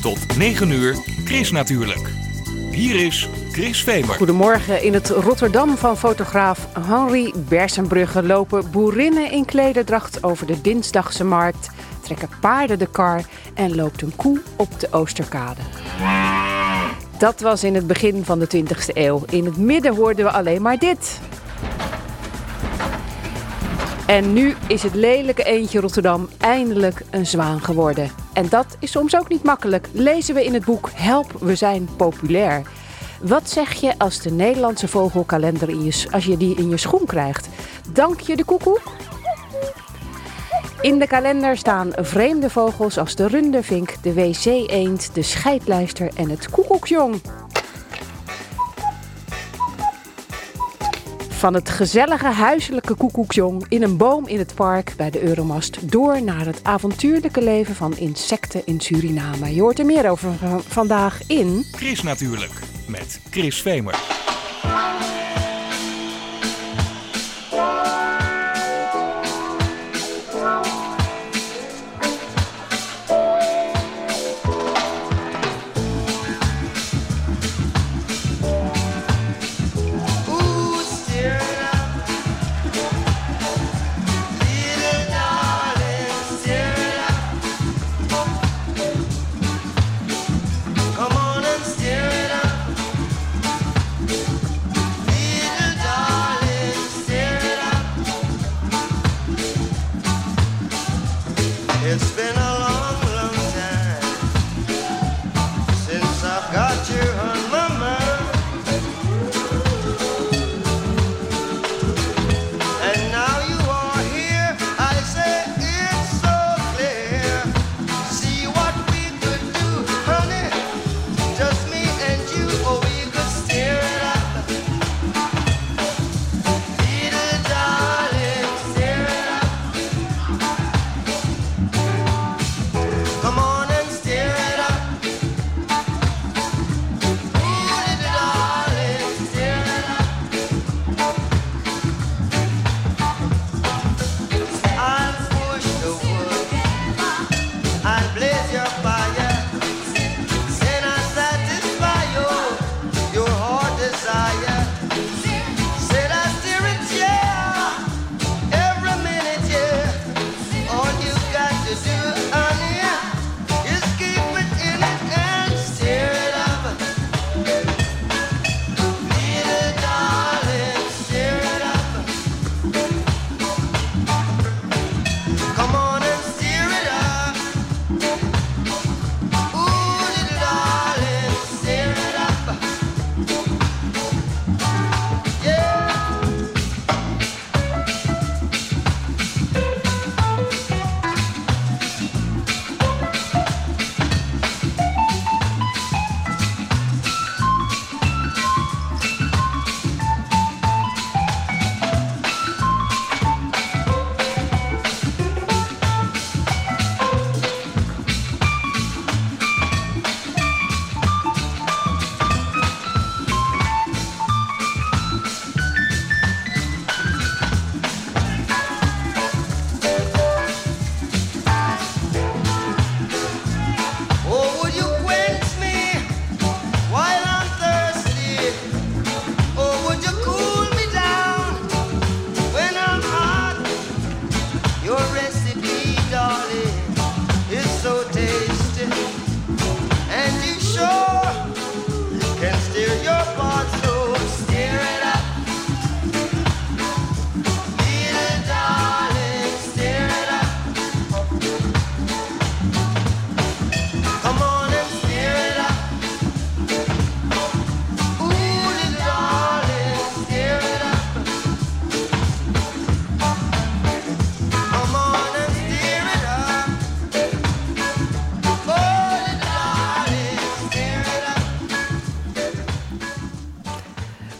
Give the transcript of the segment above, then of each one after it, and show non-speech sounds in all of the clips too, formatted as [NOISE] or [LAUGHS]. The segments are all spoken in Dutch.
Tot 9 uur, Chris natuurlijk. Hier is Chris Vemer. Goedemorgen. In het Rotterdam van fotograaf Henry Bersenbrugge lopen boerinnen in klederdracht over de dinsdagse markt, trekken paarden de kar en loopt een koe op de Oosterkade. Dat was in het begin van de 20e eeuw. In het midden hoorden we alleen maar dit. En nu is het lelijke eentje Rotterdam eindelijk een zwaan geworden. En dat is soms ook niet makkelijk, lezen we in het boek Help, we zijn populair. Wat zeg je als de Nederlandse vogelkalender in je, als je die in je schoen krijgt? Dank je de koekoek? In de kalender staan vreemde vogels als de rundervink, de wc-eend, de scheidlijster en het koekoekjong. Van het gezellige huiselijke koekoekjong in een boom in het park bij de Euromast door naar het avontuurlijke leven van insecten in Suriname. Je hoort er meer over vandaag in. Chris natuurlijk, met Chris Vemer.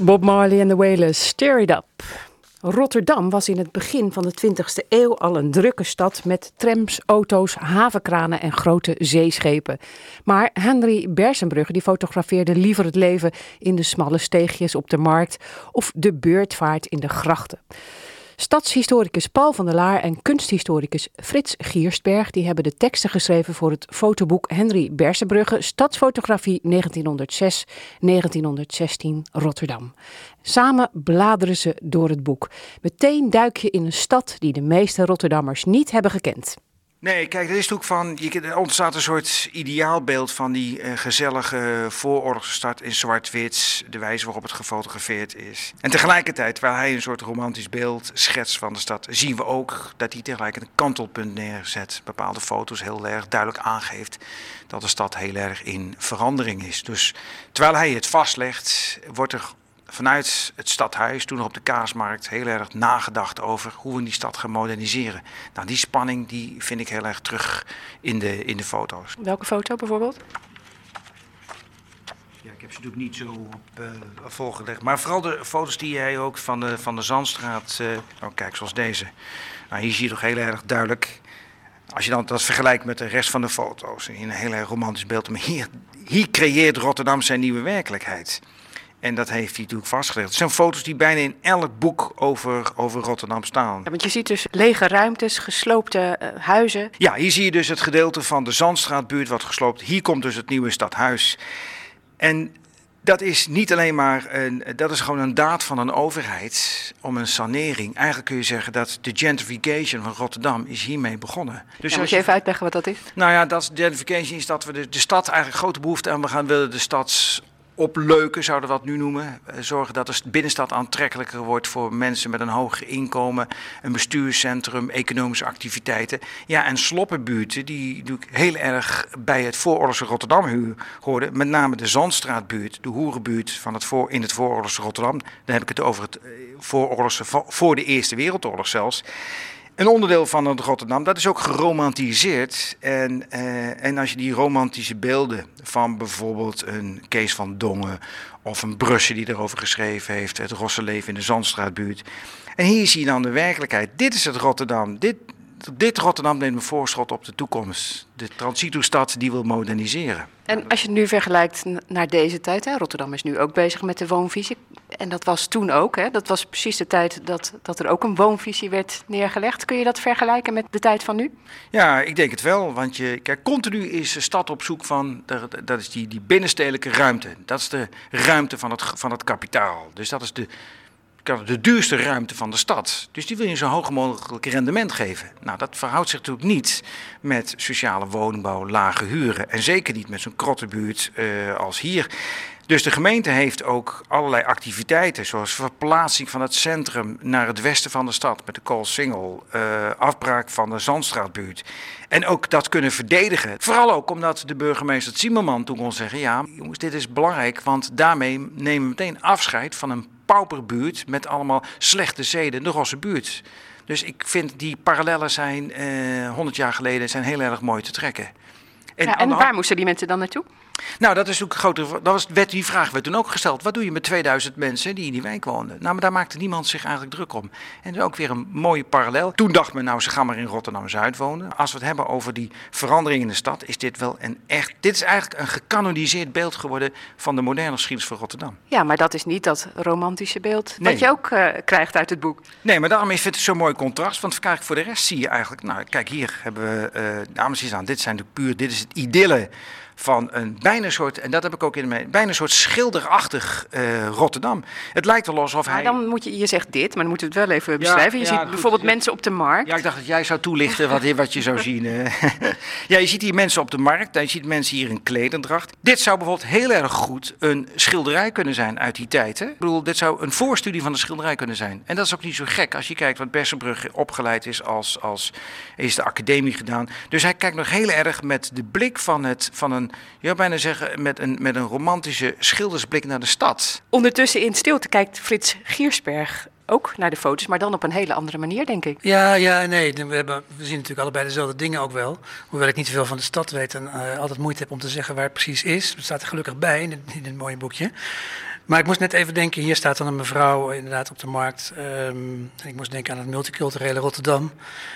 Bob Marley en de Wailers, Stir It Up. Rotterdam was in het begin van de 20e eeuw al een drukke stad met trams, auto's, havenkranen en grote zeeschepen. Maar Henry Bersenbrugge die fotografeerde liever het leven in de smalle steegjes op de markt of de beurtvaart in de grachten. Stadshistoricus Paul van der Laar en kunsthistoricus Frits Giersberg die hebben de teksten geschreven voor het fotoboek Henry Bersenbrugge Stadsfotografie 1906-1916 Rotterdam. Samen bladeren ze door het boek. Meteen duik je in een stad die de meeste Rotterdammers niet hebben gekend. Nee, kijk, er is natuurlijk van. Je, er ontstaat een soort ideaalbeeld van die uh, gezellige vooroorlogse stad in zwart-wit. De wijze waarop het gefotografeerd is. En tegelijkertijd, terwijl hij een soort romantisch beeld schetst van de stad, zien we ook dat hij tegelijk een kantelpunt neerzet. Bepaalde foto's heel erg duidelijk aangeeft dat de stad heel erg in verandering is. Dus terwijl hij het vastlegt, wordt er vanuit het stadhuis, toen nog op de Kaasmarkt, heel erg nagedacht over hoe we die stad gaan moderniseren. Nou, die spanning die vind ik heel erg terug in de, in de foto's. Welke foto bijvoorbeeld? Ja, ik heb ze natuurlijk niet zo op uh, volgelegd. Maar vooral de foto's die jij ook van de, van de Zandstraat. Uh, oh, kijk, zoals deze. Nou, hier zie je toch heel erg duidelijk. Als je dan dat vergelijkt met de rest van de foto's. In een heel erg romantisch beeld. Maar hier, hier creëert Rotterdam zijn nieuwe werkelijkheid. En dat heeft hij natuurlijk vastgelegd. Het zijn foto's die bijna in elk boek over, over Rotterdam staan. Ja, want je ziet dus lege ruimtes, gesloopte uh, huizen. Ja, hier zie je dus het gedeelte van de Zandstraatbuurt wat gesloopt. Hier komt dus het nieuwe stadhuis. En dat is niet alleen maar een, dat is gewoon een daad van een overheid om een sanering. Eigenlijk kun je zeggen dat de gentrification van Rotterdam is hiermee begonnen. Dus ja, moet je even uitleggen wat dat is? Nou ja, dat gentrification is dat we de, de stad eigenlijk grote behoefte aan we gaan willen de stad opleuken, zouden we dat nu noemen. Eh, zorgen dat de binnenstad aantrekkelijker wordt voor mensen met een hoger inkomen, een bestuurscentrum, economische activiteiten. Ja, en sloppenbuurten die natuurlijk heel erg bij het vooroorlogse Rotterdam hoorden. Met name de Zandstraatbuurt, de hoerenbuurt van het voor, in het vooroorlogse Rotterdam. Dan heb ik het over het eh, vooroorlogse, voor de Eerste Wereldoorlog zelfs een onderdeel van het Rotterdam, dat is ook geromantiseerd. En, uh, en als je die romantische beelden van bijvoorbeeld een Kees van Dongen of een Brusse die erover geschreven heeft, het Rosseleven in de Zandstraatbuurt. En hier zie je dan de werkelijkheid. Dit is het Rotterdam. Dit, dit Rotterdam neemt een voorschot op de toekomst. De transitostad die wil moderniseren. En als je het nu vergelijkt naar deze tijd, hè, Rotterdam is nu ook bezig met de woonvisie. En dat was toen ook, hè, dat was precies de tijd dat, dat er ook een woonvisie werd neergelegd. Kun je dat vergelijken met de tijd van nu? Ja, ik denk het wel. Want je, kijk, continu is de stad op zoek van, dat is die, die binnenstedelijke ruimte. Dat is de ruimte van het, van het kapitaal. Dus dat is de, de duurste ruimte van de stad. Dus die wil je zo hoog mogelijk rendement geven. Nou, dat verhoudt zich natuurlijk niet met sociale woningbouw, lage huren. En zeker niet met zo'n krottenbuurt uh, als hier. Dus de gemeente heeft ook allerlei activiteiten, zoals verplaatsing van het centrum naar het westen van de stad met de Koolsingel, uh, afbraak van de Zandstraatbuurt. En ook dat kunnen verdedigen. Vooral ook omdat de burgemeester Zimmerman toen kon zeggen: ja, jongens, dit is belangrijk, want daarmee nemen we meteen afscheid van een pauperbuurt met allemaal slechte zeden, de Rosse buurt. Dus ik vind die parallellen zijn uh, 100 jaar geleden zijn heel erg mooi te trekken. En, ja, en waar moesten die mensen dan naartoe? Nou, dat is ook een grote. Dat was, werd, die vraag werd toen ook gesteld. Wat doe je met 2000 mensen die in die wijk woonden? Nou, maar daar maakte niemand zich eigenlijk druk om. En dat is ook weer een mooie parallel. Toen dacht men, nou, ze gaan maar in Rotterdam Zuid wonen. Als we het hebben over die verandering in de stad, is dit wel een echt. Dit is eigenlijk een gecanoniseerd beeld geworden van de moderne geschiedenis van Rotterdam. Ja, maar dat is niet dat romantische beeld nee. wat je ook uh, krijgt uit het boek. Nee, maar daarom is het zo'n mooi contrast. Want kijk, voor de rest zie je eigenlijk. Nou, kijk, hier hebben we. Uh, dames en heren, dit zijn de puur. Dit is het idylle van een bijna soort, en dat heb ik ook in mijn, bijna een soort schilderachtig uh, Rotterdam. Het lijkt wel alsof maar hij. Dan moet je, je zegt dit, maar dan moeten we het wel even beschrijven. Je ja, ziet goed, bijvoorbeeld ja. mensen op de markt. Ja, ik dacht dat jij zou toelichten wat, wat je zou zien. Uh. [LAUGHS] ja, je ziet hier mensen op de markt, je ziet mensen hier in klederdracht. Dit zou bijvoorbeeld heel erg goed een schilderij kunnen zijn uit die tijd. Hè? Ik bedoel, dit zou een voorstudie van de schilderij kunnen zijn. En dat is ook niet zo gek als je kijkt wat Bessenbrug opgeleid is als, als is de academie gedaan. Dus hij kijkt nog heel erg met de blik van, het, van een je zou bijna zeggen, met een, met een romantische schildersblik naar de stad. Ondertussen in stilte kijkt Frits Giersberg ook naar de foto's, maar dan op een hele andere manier, denk ik. Ja, ja, nee. We, hebben, we zien natuurlijk allebei dezelfde dingen ook wel. Hoewel ik niet zoveel van de stad weet en uh, altijd moeite heb om te zeggen waar het precies is. Het staat er gelukkig bij in, in het mooie boekje. Maar ik moest net even denken, hier staat dan een mevrouw inderdaad op de markt. Um, ik moest denken aan het multiculturele Rotterdam.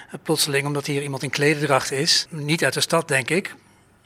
Uh, plotseling, omdat hier iemand in klederdracht is. Niet uit de stad, denk ik,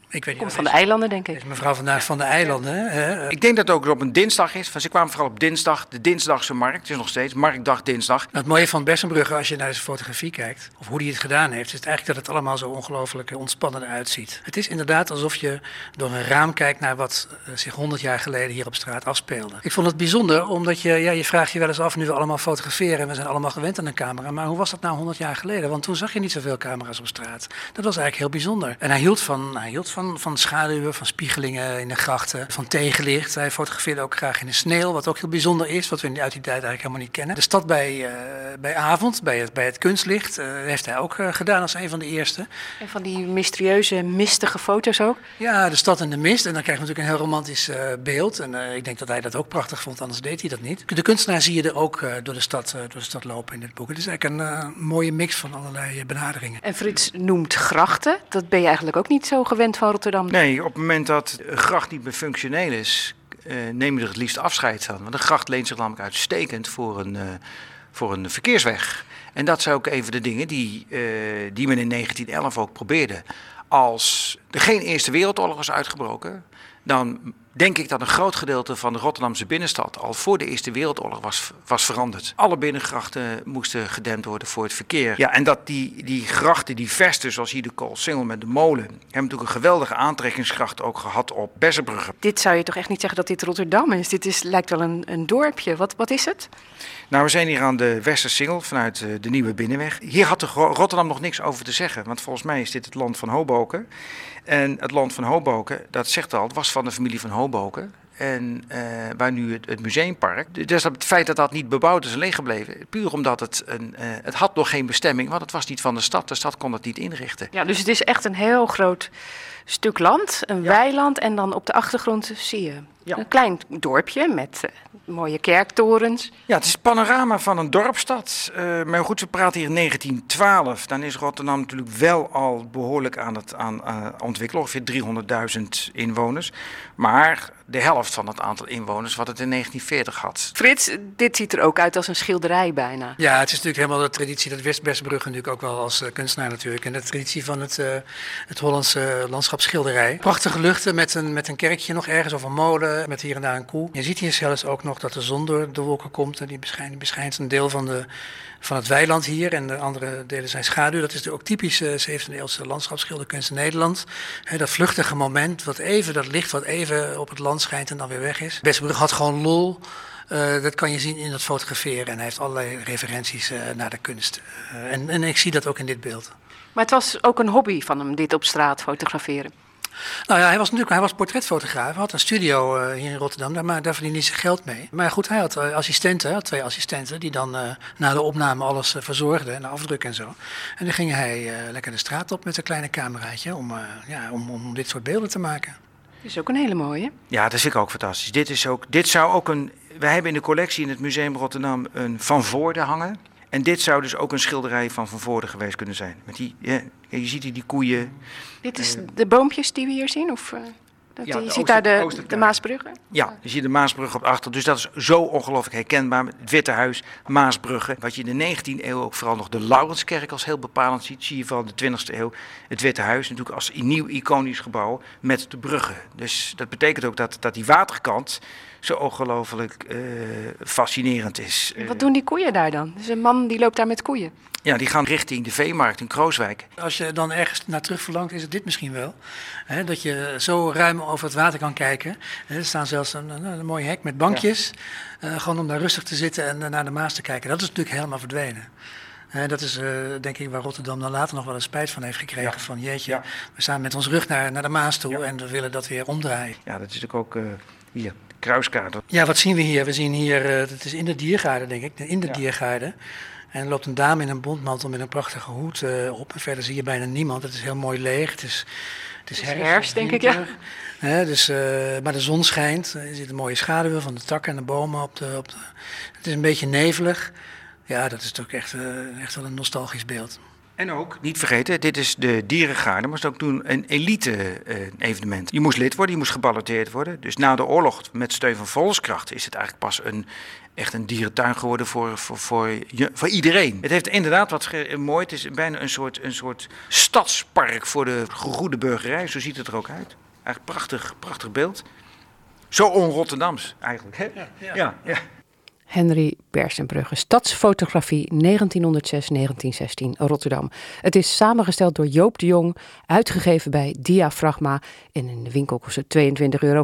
Ik weet niet Komt van de eilanden, denk ik. Is mevrouw van de, van de eilanden. Hè? Ik denk dat het ook op een dinsdag is. Van, ze kwamen vooral op dinsdag, de dinsdagse markt. Het is nog steeds marktdag dinsdag. Nou, het mooie van Bessenbrugge, als je naar zijn fotografie kijkt, of hoe hij het gedaan heeft, is het eigenlijk dat het allemaal zo ongelooflijk eh, ontspannen uitziet. Het is inderdaad alsof je door een raam kijkt naar wat eh, zich honderd jaar geleden hier op straat afspeelde. Ik vond het bijzonder, omdat je, ja, je vraagt je wel eens af, nu we allemaal fotograferen, en we zijn allemaal gewend aan een camera, maar hoe was dat nou honderd jaar geleden? Want toen zag je niet zoveel camera's op straat. Dat was eigenlijk heel bijzonder. En hij hield van, hij hield van, van schaduwen, van spiegelingen in de grachten, van tegenlicht. Hij fotografeerde ook graag in de sneeuw, wat ook heel bijzonder is, wat we uit die tijd eigenlijk helemaal niet kennen. De stad bij, eh, bij avond, bij het, bij het kunstlicht, eh, heeft hij ook eh, gedaan als een van de eerste. En van die mysterieuze, mistige foto's ook. Ja, de stad in de mist. En dan krijg je natuurlijk een heel romantisch beeld. En ik denk dat hij dat ook prachtig vond, anders deed hij dat niet. De kunstenaar zie je er ook door, de stad, door de stad lopen in dit boek. Het is eigenlijk een mooie mix van allerlei benaderingen. En Frits noemt grachten. Dat ben je eigenlijk ook niet zo gewend van Nee, op het moment dat een gracht niet meer functioneel is, eh, neem je er het liefst afscheid van. Want een gracht leent zich namelijk uitstekend voor een, eh, voor een verkeersweg. En dat zijn ook even de dingen die, eh, die men in 1911 ook probeerde. Als er geen Eerste Wereldoorlog was uitgebroken, dan denk ik dat een groot gedeelte van de Rotterdamse binnenstad al voor de Eerste Wereldoorlog was, was veranderd. Alle binnengrachten moesten gedempt worden voor het verkeer. Ja, en dat die, die grachten, die vesten, zoals hier de Koolsingel met de molen, hebben natuurlijk een geweldige aantrekkingskracht ook gehad op Bessenbrugge. Dit zou je toch echt niet zeggen dat dit Rotterdam is? Dit is, lijkt wel een, een dorpje. Wat, wat is het? Nou, we zijn hier aan de Westersingel vanuit eh, de Nieuwe Binnenweg. Hier had de Ro- Rotterdam nog niks over te zeggen, want volgens mij is dit het land van Hoboken. En het land van Hoboken, dat zegt al, het was van de familie van Hoboken. En eh, waar nu het, het museumpark. Dus het feit dat dat niet bebouwd is en leeg gebleven, puur omdat het, een, eh, het had nog geen bestemming, want het was niet van de stad. De stad kon het niet inrichten. Ja, dus het is echt een heel groot stuk land, een weiland. En dan op de achtergrond zie je Ja. een klein dorpje met eh, mooie kerktorens. Ja, het is het panorama van een dorpstad. Eh, maar goed, we praten hier in 1912. Dan is Rotterdam natuurlijk wel al behoorlijk aan het aan, eh, ontwikkelen. Ongeveer 300.000 inwoners. Maar de helft van het aantal inwoners wat het in 1940 had. Frits, dit ziet er ook uit als een schilderij bijna. Ja, het is natuurlijk helemaal de traditie, dat wist Bessenbrugge natuurlijk ook wel als kunstenaar natuurlijk. En de traditie van het, eh, het Hollandse landschapsschilderij. Prachtige luchten met een, met een kerkje nog ergens of een molen, met hier en daar een koe. Je ziet hier zelfs ook nog dat de zon door de wolken komt. En die beschijnt, beschijnt een deel van, de, van het weiland hier en de andere delen zijn schaduw. Dat is ook typisch eh, 17e eeuwse landschapsschilderkunst in Nederland. Dat vluchtige moment, wat even, dat licht wat even op het land schijnt en dan weer weg is. Bessenbrugge had gewoon lol. Eh, dat kan je zien in het fotograferen. En hij heeft allerlei referenties eh, naar de kunst. Eh, en, en ik zie dat ook in dit beeld. Maar het was ook een hobby van hem, dit op straat fotograferen. Nou ja, hij was natuurlijk hij was portretfotograaf. Hij had een studio eh, hier in Rotterdam, daar, maar daar verdiende hij zijn geld mee. Maar goed, hij had eh, assistenten, had twee assistenten, die dan eh, na de opname alles verzorgden en de afdruk en zo. En dan ging hij eh, lekker de straat op met een kleine cameraatje om, eh, ja, om, om dit soort beelden te maken. Dat is ook een hele mooie. Ja, dat vind ik ook fantastisch. Dit, is ook, dit zou ook een. Wij hebben in de collectie in het Museum Rotterdam een Van Voorde hangen. En dit zou dus ook een schilderij van Van Voorde geweest kunnen zijn. Met die, ja, je ziet hier die koeien. Dit is de boompjes die we hier zien? Of, eh, dat, Ja, je de ziet daar de, de Maasbruggen? Ja, je ziet de Maasbrug op achter. Dus dat is zo ongelooflijk herkenbaar. Het Witte Huis, Maasbruggen. Wat je in de 19e eeuw ook vooral nog de Laurenskerk als heel bepalend ziet. Zie je van de 20e eeuw het Witte Huis. Natuurlijk als een nieuw iconisch gebouw met de bruggen. Dus dat betekent ook dat, dat die waterkant zo ongelooflijk eh, fascinerend is. Eh, Wat doen die koeien daar dan? Dus een man die loopt daar met koeien. Ja, die gaan richting de Veemarkt in Krooswijk. Als je dan ergens naar terug verlangt, is het dit misschien wel. Hè, dat je zo ruim over het water kan kijken. Er staan zelfs een, een, een mooi hek met bankjes. eh, gewoon om daar rustig te zitten en eh, naar de Maas te kijken. Dat is natuurlijk helemaal verdwenen. Hè, dat is eh, denk ik waar Rotterdam dan later nog wel eens spijt van heeft gekregen. Ja. Van jeetje, Ja. we staan met ons rug naar, naar de Maas toe Ja. en we willen dat weer omdraaien. Ja, dat is natuurlijk ook eh, hier, de Kruiskader. Ja, wat zien we hier? We zien hier, het is in de diergaarde denk ik, in de diergaarde. En er loopt een dame in een bondmantel met een prachtige hoed eh, op. En verder zie je bijna niemand. Het is heel mooi leeg. Het is, het is is herfst, herfst, denk ik, ja. dus, eh, maar de zon schijnt. Er zitten mooie schaduwen van de takken en de bomen op de, op de... Het is een beetje nevelig. Ja, dat is toch echt, eh, echt wel een nostalgisch beeld. En ook, niet vergeten, dit is de dierengaarde, maar het was ook toen een elite-evenement. je moest lid worden, je moest geballoteerd worden. Dus na de oorlog, met steun van Volkskracht, is het eigenlijk pas een echt een dierentuin geworden voor, voor, voor, je- voor iedereen. Het heeft inderdaad wat mooi. Het is bijna een soort, een soort stadspark voor de gegoede burgerij. Zo ziet het er ook uit. Eigenlijk prachtig, prachtig beeld. Zo on-Rotterdams eigenlijk. Hè? ja. ja. Henry Bersenbrugge, Stadsfotografie 1906-1916, Rotterdam. Het is samengesteld door Joop de Jong, uitgegeven bij Diafragma en in de winkel kost het 22,50 euro.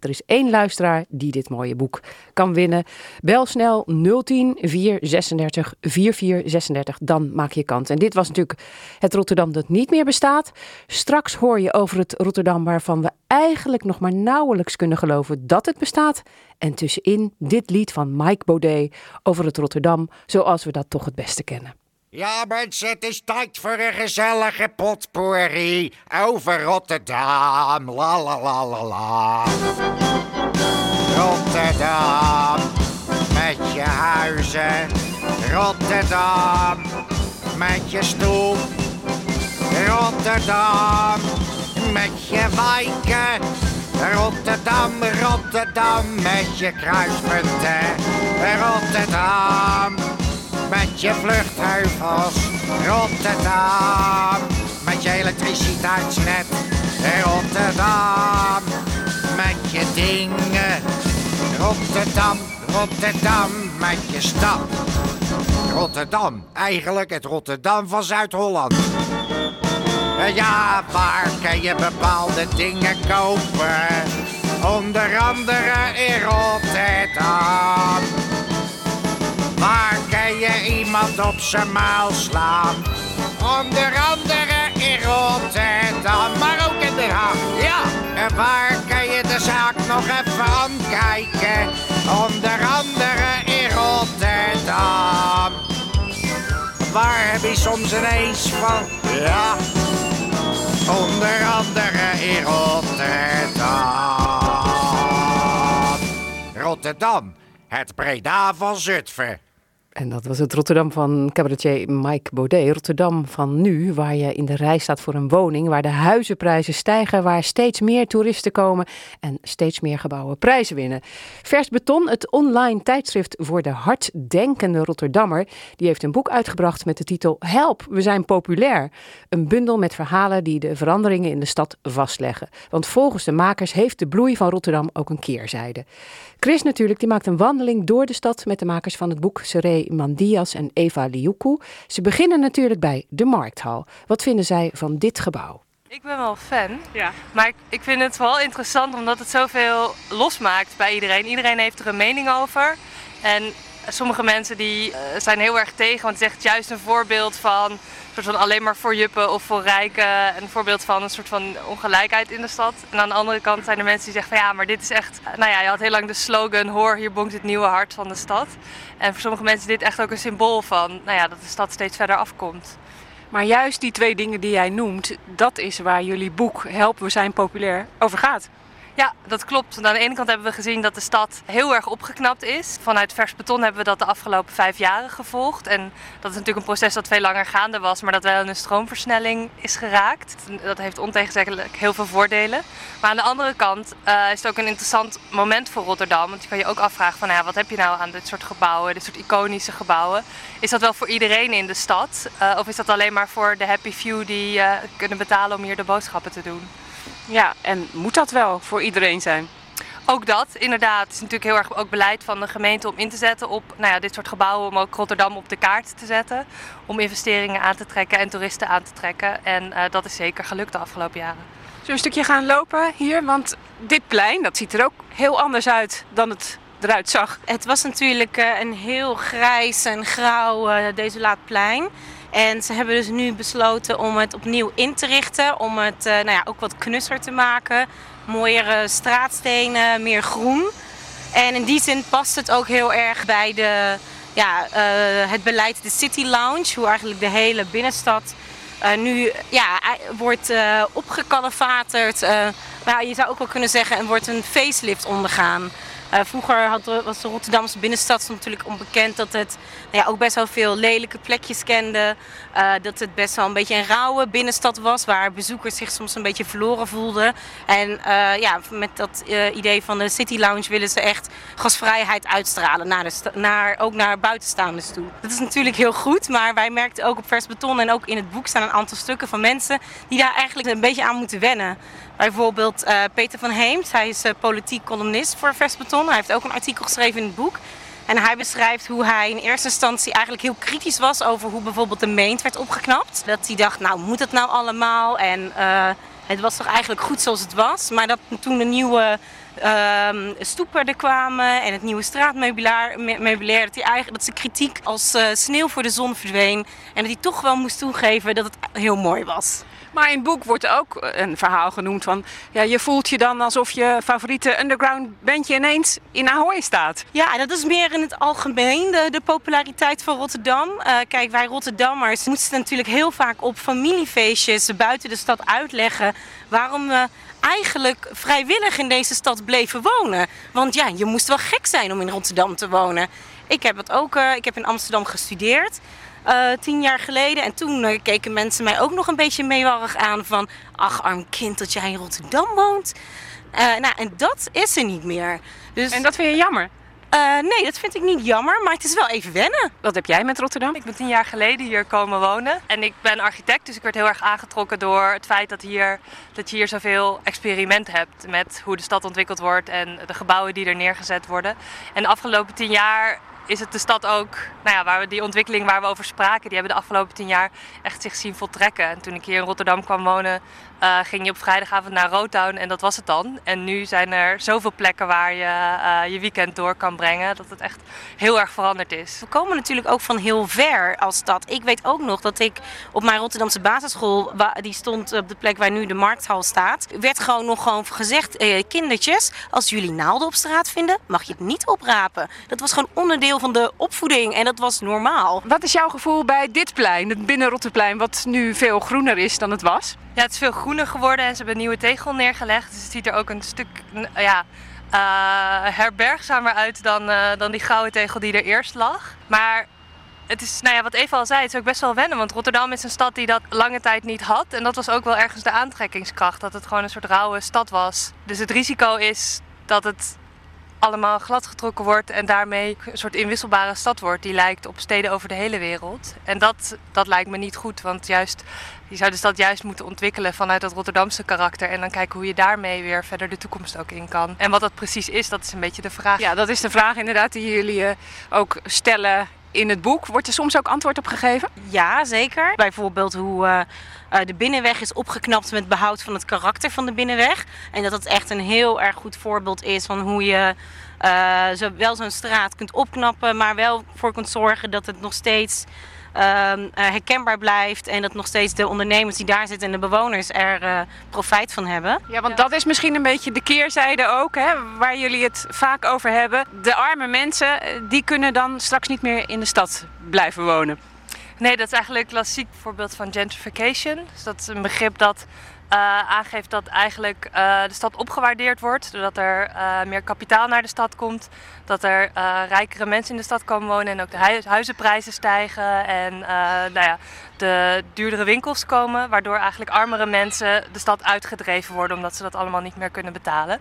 Er is één luisteraar die dit mooie boek kan winnen. Bel snel 010 436 4436, dan maak je kans. En dit was natuurlijk het Rotterdam dat niet meer bestaat. Straks hoor je over het Rotterdam waarvan we eigenlijk nog maar nauwelijks kunnen geloven dat het bestaat. En tussenin dit lied van Mike Baudet over het Rotterdam zoals we dat toch het beste kennen. Ja, mensen, het is tijd voor een gezellige potpourri over Rotterdam. La la la la. Rotterdam, met je huizen. Rotterdam, met je stoel. Rotterdam, met je wijken. Rotterdam, Rotterdam, met je kruispunten. Rotterdam, met je vluchtheuvels. Rotterdam, met je elektriciteitsnet. Rotterdam, met je dingen. Rotterdam, Rotterdam, met je stad. Rotterdam, eigenlijk het Rotterdam van Zuid-Holland. Eh, Ja, waar kan je bepaalde dingen kopen? Onder andere in Rotterdam. Waar kan je iemand op zijn muil slaan? Onder andere in Rotterdam, maar ook in Den Haag. Ja, en waar kan je de zaak nog even aankijken? Onder andere in Rotterdam. Waar heb je soms ineens van? Ja, onder andere in Rotterdam. Rotterdam, het Breda van Zutphen. En dat was het Rotterdam van cabaretier Mike Baudet. Rotterdam van nu, waar je in de rij staat voor een woning, waar de huizenprijzen stijgen, waar steeds meer toeristen komen en steeds meer gebouwen prijzen winnen. Vers Beton, het online tijdschrift voor de harddenkende Rotterdammer, die heeft een boek uitgebracht met de titel Help, we zijn populair. Een bundel met verhalen die de veranderingen in de stad vastleggen. Want volgens de makers heeft de bloei van Rotterdam ook een keerzijde. Chris natuurlijk, die maakt een wandeling door de stad met de makers van het boek Seré Mandias en Eva Liuku. Ze beginnen natuurlijk bij de Markthal. Wat vinden zij van dit gebouw? Ik ben wel fan, Ja. maar ik, ik vind het vooral interessant omdat het zoveel losmaakt bij iedereen. Iedereen heeft er een mening over. En sommige mensen die eh, zijn heel erg tegen, want het is echt juist een voorbeeld van, soort van alleen maar voor juppen of voor rijken. Een voorbeeld van een soort van ongelijkheid in de stad. En aan de andere kant zijn er mensen die zeggen van ja, maar dit is echt... Nou ja, je had heel lang de slogan, hoor, hier bonkt het nieuwe hart van de stad. En voor sommige mensen is dit echt ook een symbool van, nou ja, dat de stad steeds verder afkomt. Maar juist die twee dingen die jij noemt, dat is waar jullie boek Help, we zijn populair over gaat. Ja, dat klopt. Aan de ene kant hebben we gezien dat de stad heel erg opgeknapt is. Vanuit Vers Beton hebben we dat de afgelopen vijf jaren gevolgd. En dat is natuurlijk een proces dat veel langer gaande was, maar dat wel in een stroomversnelling is geraakt. Dat heeft ontegenzeggelijk heel veel voordelen. Maar aan de andere kant eh, is het ook een interessant moment voor Rotterdam. Want je kan je ook afvragen van, ja, wat heb je nou aan dit soort gebouwen, dit soort iconische gebouwen? Is dat wel voor iedereen in de stad? Eh, of is dat alleen maar voor de happy few die eh, kunnen betalen om hier de boodschappen te doen? Ja, en moet dat wel voor iedereen zijn? Ook dat, inderdaad. Het is natuurlijk heel erg ook beleid van de gemeente om in te zetten op nou ja, dit soort gebouwen. Om ook Rotterdam op de kaart te zetten. Om investeringen aan te trekken en toeristen aan te trekken. En eh, dat is zeker gelukt de afgelopen jaren. Zullen we een stukje gaan lopen hier? Want dit plein, dat ziet er ook heel anders uit dan het eruit zag. Het was natuurlijk eh, een heel grijs en grauw eh, desolaat plein. En ze hebben dus nu besloten om het opnieuw in te richten. Om het eh, nou ja, ook wat knusser te maken. Mooiere straatstenen, meer groen. En in die zin past het ook heel erg bij de, ja, eh, het beleid de City Lounge. Hoe eigenlijk de hele binnenstad eh, nu ja, wordt eh opgekalefaterd. je zou ook wel kunnen zeggen, er wordt een facelift ondergaan. Uh, vroeger had, was de Rotterdamse binnenstad natuurlijk onbekend dat het nou ja, ook best wel veel lelijke plekjes kende. Uh, dat het best wel een beetje een rauwe binnenstad was, waar bezoekers zich soms een beetje verloren voelden. En uh, ja, met dat idee van de City Lounge willen ze echt gasvrijheid uitstralen, naar naar, ook naar buitenstaanders toe. Dat is natuurlijk heel goed, maar wij merkten ook op Vers Beton en ook in het boek staan een aantal stukken van mensen die daar eigenlijk een beetje aan moeten wennen. Bijvoorbeeld uh, Peter van Heemt, hij is uh, politiek columnist voor Vers Beton. Hij heeft ook een artikel geschreven in het boek. En hij beschrijft hoe hij in eerste instantie eigenlijk heel kritisch was over hoe bijvoorbeeld de meent werd opgeknapt. Dat hij dacht, nou moet het nou allemaal? En uh, het was toch eigenlijk goed zoals het was. Maar dat toen de nieuwe uh, stoepen er kwamen en het nieuwe straatmeubilair, dat, hij eigenlijk, dat zijn kritiek als sneeuw voor de zon verdween. En dat hij toch wel moest toegeven dat het heel mooi was. Maar in het boek wordt ook een verhaal genoemd van... Ja, je voelt je dan alsof je favoriete underground bandje ineens in Ahoy staat. Ja, dat is meer in het algemeen de, populariteit van Rotterdam. Uh, kijk, wij Rotterdammers moesten natuurlijk heel vaak op familiefeestjes buiten de stad uitleggen... waarom we eigenlijk vrijwillig in deze stad bleven wonen. Want ja, je moest wel gek zijn om in Rotterdam te wonen. Ik heb het ook, uh, ik heb in Amsterdam gestudeerd. Uh, tien jaar geleden. En toen uh, keken mensen mij ook nog een beetje meewarig aan van... Ach, arm kind, dat jij in Rotterdam woont. Uh, nou, en dat is er niet meer. Dus... En dat vind je jammer? Uh, nee, dat vind ik niet jammer, maar het is wel even wennen. Wat heb jij met Rotterdam? Ik ben tien jaar geleden hier komen wonen. En ik ben architect, dus ik werd heel erg aangetrokken door het feit dat, hier, dat je hier zoveel experiment hebt met hoe de stad ontwikkeld wordt en de gebouwen die er neergezet worden. En de afgelopen tien jaar is het de stad ook, nou ja, waar we die ontwikkeling waar we over spraken, die hebben de afgelopen tien jaar echt zich zien voltrekken. En toen ik hier in Rotterdam kwam wonen, uh, ging je op vrijdagavond naar Rotown en dat was het dan. En nu zijn er zoveel plekken waar je uh, je weekend door kan brengen, dat het echt heel erg veranderd is. We komen natuurlijk ook van heel ver als stad. Ik weet ook nog dat ik op mijn Rotterdamse basisschool, die stond op de plek waar nu de markthal staat, werd gewoon nog gewoon gezegd, eh, kindertjes, als jullie naalden op straat vinden, mag je het niet oprapen. Dat was gewoon onderdeel van de opvoeding en dat was normaal. Wat is jouw gevoel bij dit plein, het binnen Rotterplein, wat nu veel groener is dan het was? Ja, het is veel groener geworden en ze hebben een nieuwe tegel neergelegd. Dus het ziet er ook een stuk ja, uh, herbergzamer uit dan, uh, dan die gouden tegel die er eerst lag. Maar het is, nou ja, wat Eva al zei, het is ook best wel wennen. Want Rotterdam is een stad die dat lange tijd niet had. En dat was ook wel ergens de aantrekkingskracht. Dat het gewoon een soort rauwe stad was. Dus het risico is dat het allemaal gladgetrokken wordt en daarmee een soort inwisselbare stad wordt die lijkt op steden over de hele wereld. En dat, dat lijkt me niet goed, want juist, je zou de stad juist moeten ontwikkelen vanuit dat Rotterdamse karakter en dan kijken hoe je daarmee weer verder de toekomst ook in kan. En wat dat precies is, dat is een beetje de vraag. Ja, dat is de vraag inderdaad die jullie eh, ook stellen in het boek. Wordt er soms ook antwoord op gegeven? Ja, zeker. Bijvoorbeeld hoe uh, de binnenweg is opgeknapt met behoud van het karakter van de binnenweg. En dat het echt een heel erg goed voorbeeld is van hoe je uh, zo, wel zo'n straat kunt opknappen, maar wel voor kunt zorgen dat het nog steeds uh, herkenbaar blijft en dat nog steeds de ondernemers die daar zitten en de bewoners er uh, profijt van hebben. Ja, want dat is misschien een beetje de keerzijde ook, hè, waar jullie het vaak over hebben. De arme mensen, die kunnen dan straks niet meer in de stad blijven wonen. Nee, dat is eigenlijk een klassiek voorbeeld van gentrification. Dus dat is een begrip dat aangeeft dat eigenlijk uh, de stad opgewaardeerd wordt. Doordat er uh, meer kapitaal naar de stad komt. Dat er rijkere mensen in de stad komen wonen en ook de hu huizenprijzen stijgen. En nou ja, de duurdere winkels komen. Waardoor eigenlijk armere mensen de stad uitgedreven worden omdat ze dat allemaal niet meer kunnen betalen.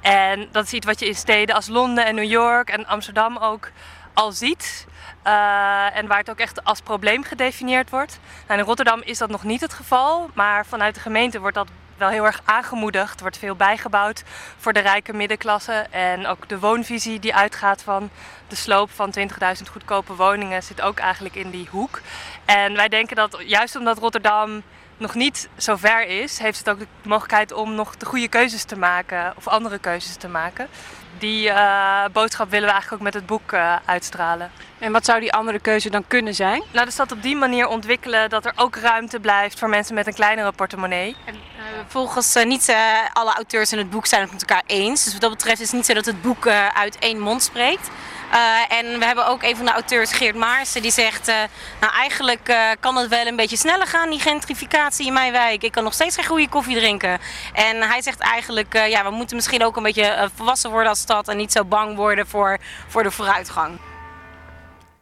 En dat is iets wat je in steden als Londen en New York en Amsterdam ook al ziet. Uh, en waar het ook echt als probleem gedefinieerd wordt. Nou, in Rotterdam is dat nog niet het geval, maar vanuit de gemeente wordt dat wel heel erg aangemoedigd. Er wordt veel bijgebouwd voor de rijke middenklasse. En ook de woonvisie die uitgaat van de sloop van 20.000 goedkope woningen zit ook eigenlijk in die hoek. En wij denken dat juist omdat Rotterdam nog niet zo ver is, heeft het ook de mogelijkheid om nog de goede keuzes te maken of andere keuzes te maken. Die uh, boodschap willen we eigenlijk ook met het boek uh, uitstralen. En wat zou die andere keuze dan kunnen zijn? Nou, de stad op die manier ontwikkelen dat er ook ruimte blijft voor mensen met een kleinere portemonnee. En, uh, volgens niet alle auteurs in het boek zijn het met elkaar eens. Dus wat dat betreft is het niet zo dat het boek uit één mond spreekt. Uh, en we hebben ook een van de auteurs, Geert Maarsen, die zegt... Uh, nou, eigenlijk uh, kan het wel een beetje sneller gaan, die gentrificatie in mijn wijk. Ik kan nog steeds geen goede koffie drinken. En hij zegt eigenlijk, ja, we moeten misschien ook een beetje volwassen worden als stad... en niet zo bang worden voor, voor de vooruitgang.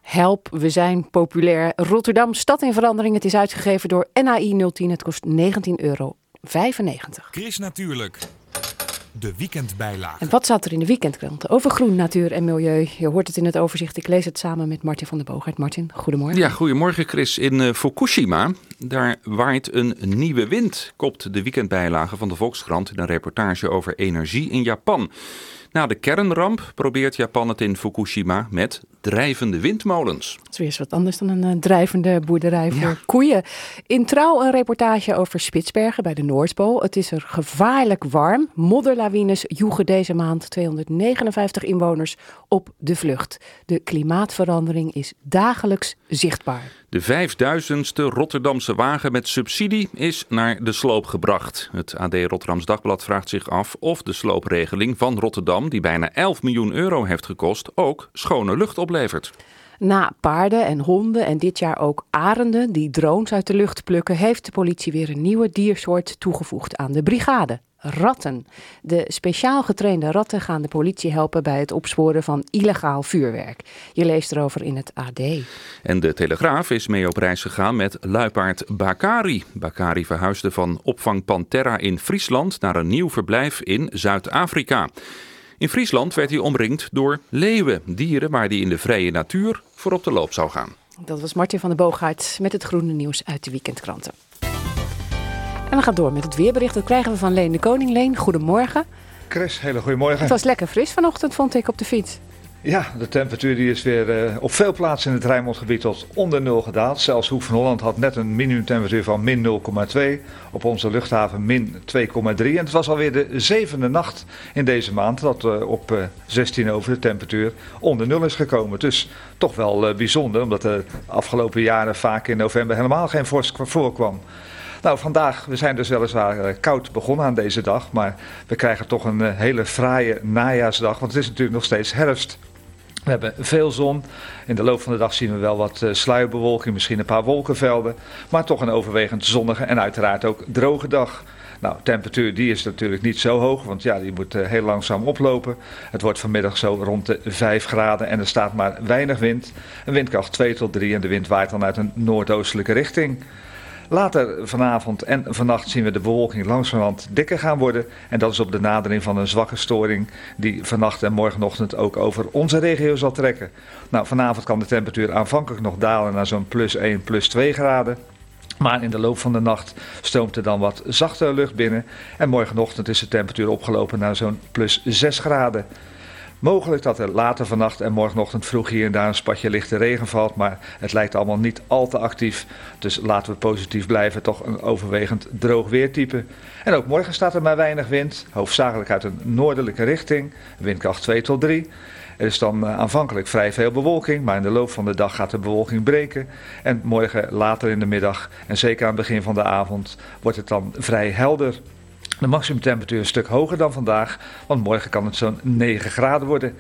Help, we zijn populair. Rotterdam, stad in verandering. Het is uitgegeven door NAI 010. Het kost 19,95 euro. Chris Natuurlijk. De weekendbijlage. En wat staat er in de weekendkrant over groen, natuur en milieu? Je hoort het in het overzicht. Ik lees het samen met Martin van der Boogaard. Martin, goedemorgen. Ja, goedemorgen Chris. In uh, Fukushima, daar waait een nieuwe wind, kopt de weekendbijlage van de Volkskrant in een reportage over energie in Japan. Na de kernramp probeert Japan het in Fukushima met drijvende windmolens. Dat is weer eens wat anders dan een uh, drijvende boerderij voor koeien. In Trouw een reportage over Spitsbergen bij de Noordpool. Het is er gevaarlijk warm. Modderlawines joegen deze maand 259 inwoners op de vlucht. De klimaatverandering is dagelijks zichtbaar. De vijfduizendste Rotterdamse wagen met subsidie is naar de sloop gebracht. Het AD Rotterdams Dagblad vraagt zich af of de sloopregeling van Rotterdam, die bijna 11 miljoen euro heeft gekost, ook schone lucht oplevert. Na paarden en honden en dit jaar ook arenden die drones uit de lucht plukken, heeft de politie weer een nieuwe diersoort toegevoegd aan de brigade ratten. De speciaal getrainde ratten gaan de politie helpen bij het opsporen van illegaal vuurwerk. Je leest erover in het AD. En de Telegraaf is mee op reis gegaan met luipaard Bakari. Bakari verhuisde van opvang Panterra in Friesland naar een nieuw verblijf in Zuid-Afrika. In Friesland werd hij omringd door leeuwen, dieren waar hij in de vrije natuur voor op de loop zou gaan. Dat was Martin van der Boogaard met het groene nieuws uit de weekendkranten. En we gaan door met het weerbericht. Dat krijgen we van Leen de Koning. Leen, goedemorgen. Chris, hele goedemorgen. Het was lekker fris vanochtend, vond ik, op de fiets. Ja, de temperatuur die is weer uh, op veel plaatsen in het Rijnmondgebied tot onder nul gedaald. Zelfs Hoek van Holland had net een minimumtemperatuur van min 0,2. Op onze luchthaven min 2,3. En het was alweer de zevende nacht in deze maand dat uh, op uh, 16 over de temperatuur onder nul is gekomen. Dus toch wel bijzonder, omdat de afgelopen jaren vaak in november helemaal geen vorst voorkwam. Nou, vandaag, we zijn dus weliswaar koud begonnen aan deze dag, maar we krijgen toch een hele fraaie najaarsdag, want het is natuurlijk nog steeds herfst. We hebben veel zon. In de loop van de dag zien we wel wat uh, sluierbewolking, misschien een paar wolkenvelden. Maar toch een overwegend zonnige en uiteraard ook droge dag. Nou, temperatuur die is natuurlijk niet zo hoog, want ja, die moet uh, heel langzaam oplopen. Het wordt vanmiddag zo rond de 5 graden en er staat maar weinig wind. Een windkracht 2 tot 3 en de wind waait dan uit een noordoostelijke richting. Later vanavond en vannacht zien we de bewolking langzamerhand dikker gaan worden. En dat is op de nadering van een zwakke storing die vannacht en morgenochtend ook over onze regio zal trekken. Nou, vanavond kan de temperatuur aanvankelijk nog dalen naar zo'n plus 1, plus 2 graden. Maar in de loop van de nacht stroomt er dan wat zachtere lucht binnen. En morgenochtend is de temperatuur opgelopen naar zo'n plus 6 graden. Mogelijk dat er later vannacht en morgenochtend vroeg hier en daar een spatje lichte regen valt, maar het lijkt allemaal niet al te actief. Dus laten we positief blijven, toch een overwegend droog weertype. En ook morgen staat er maar weinig wind, hoofdzakelijk uit een noordelijke richting, windkracht 2 tot 3. Er is dan eh, aanvankelijk vrij veel bewolking, maar in de loop van de dag gaat de bewolking breken. En morgen later in de middag en zeker aan het begin van de avond wordt het dan vrij helder. De maximumtemperatuur een stuk hoger dan vandaag, want morgen kan het zo'n 9 graden worden.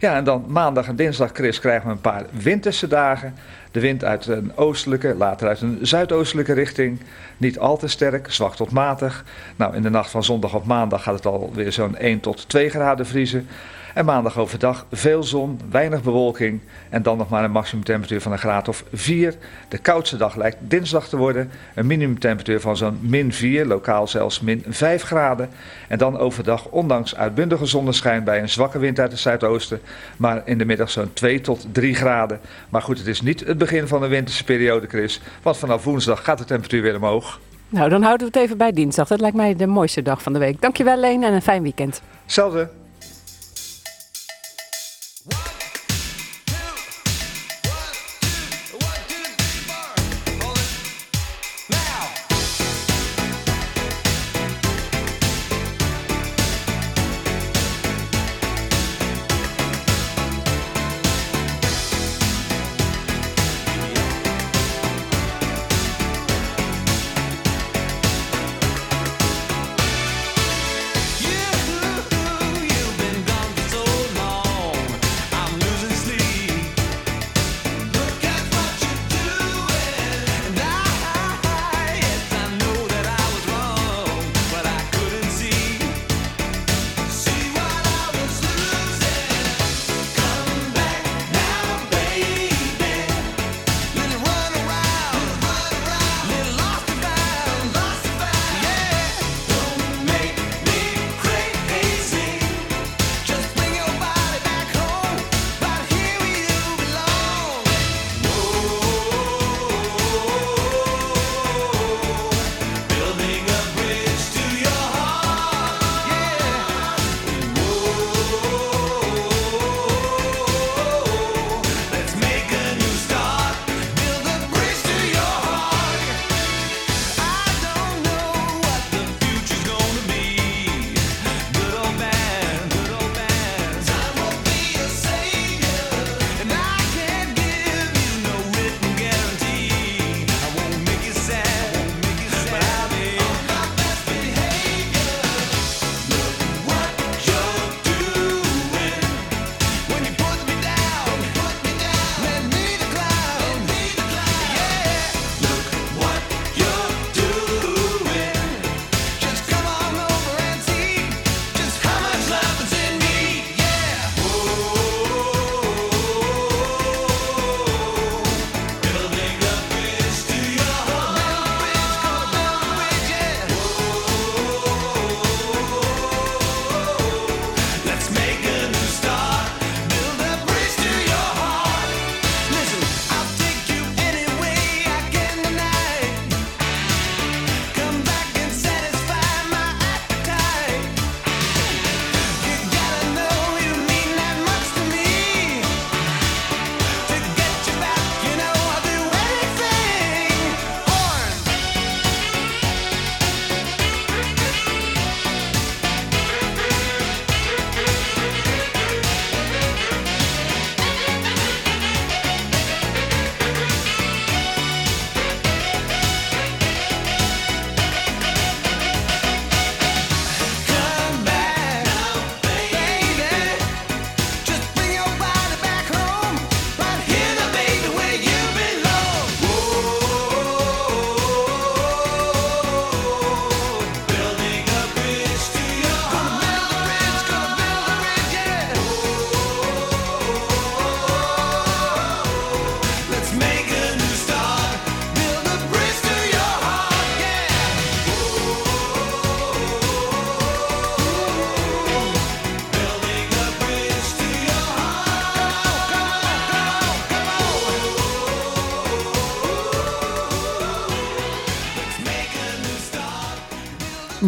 Ja, en dan maandag en dinsdag, Chris, krijgen we een paar winterse dagen. De wind uit een oostelijke, later uit een zuidoostelijke richting. Niet al te sterk, zwak tot matig. Nou, in de nacht van zondag op maandag gaat het alweer zo'n 1 tot 2 graden vriezen. En maandag overdag veel zon, weinig bewolking en dan nog maar een maximumtemperatuur van een graad of 4. De koudste dag lijkt dinsdag te worden. Een minimumtemperatuur van zo'n min 4, lokaal zelfs min 5 graden. En dan overdag, ondanks uitbundige zonneschijn bij een zwakke wind uit het zuidoosten, maar in de middag zo'n 2 tot 3 graden. Maar goed, het is niet het begin van de winterse periode, Chris, want vanaf woensdag gaat de temperatuur weer omhoog. Nou, dan houden we het even bij dinsdag. Dat lijkt mij de mooiste dag van de week. Dankjewel, Leen, en een fijn weekend. Hetzelfde.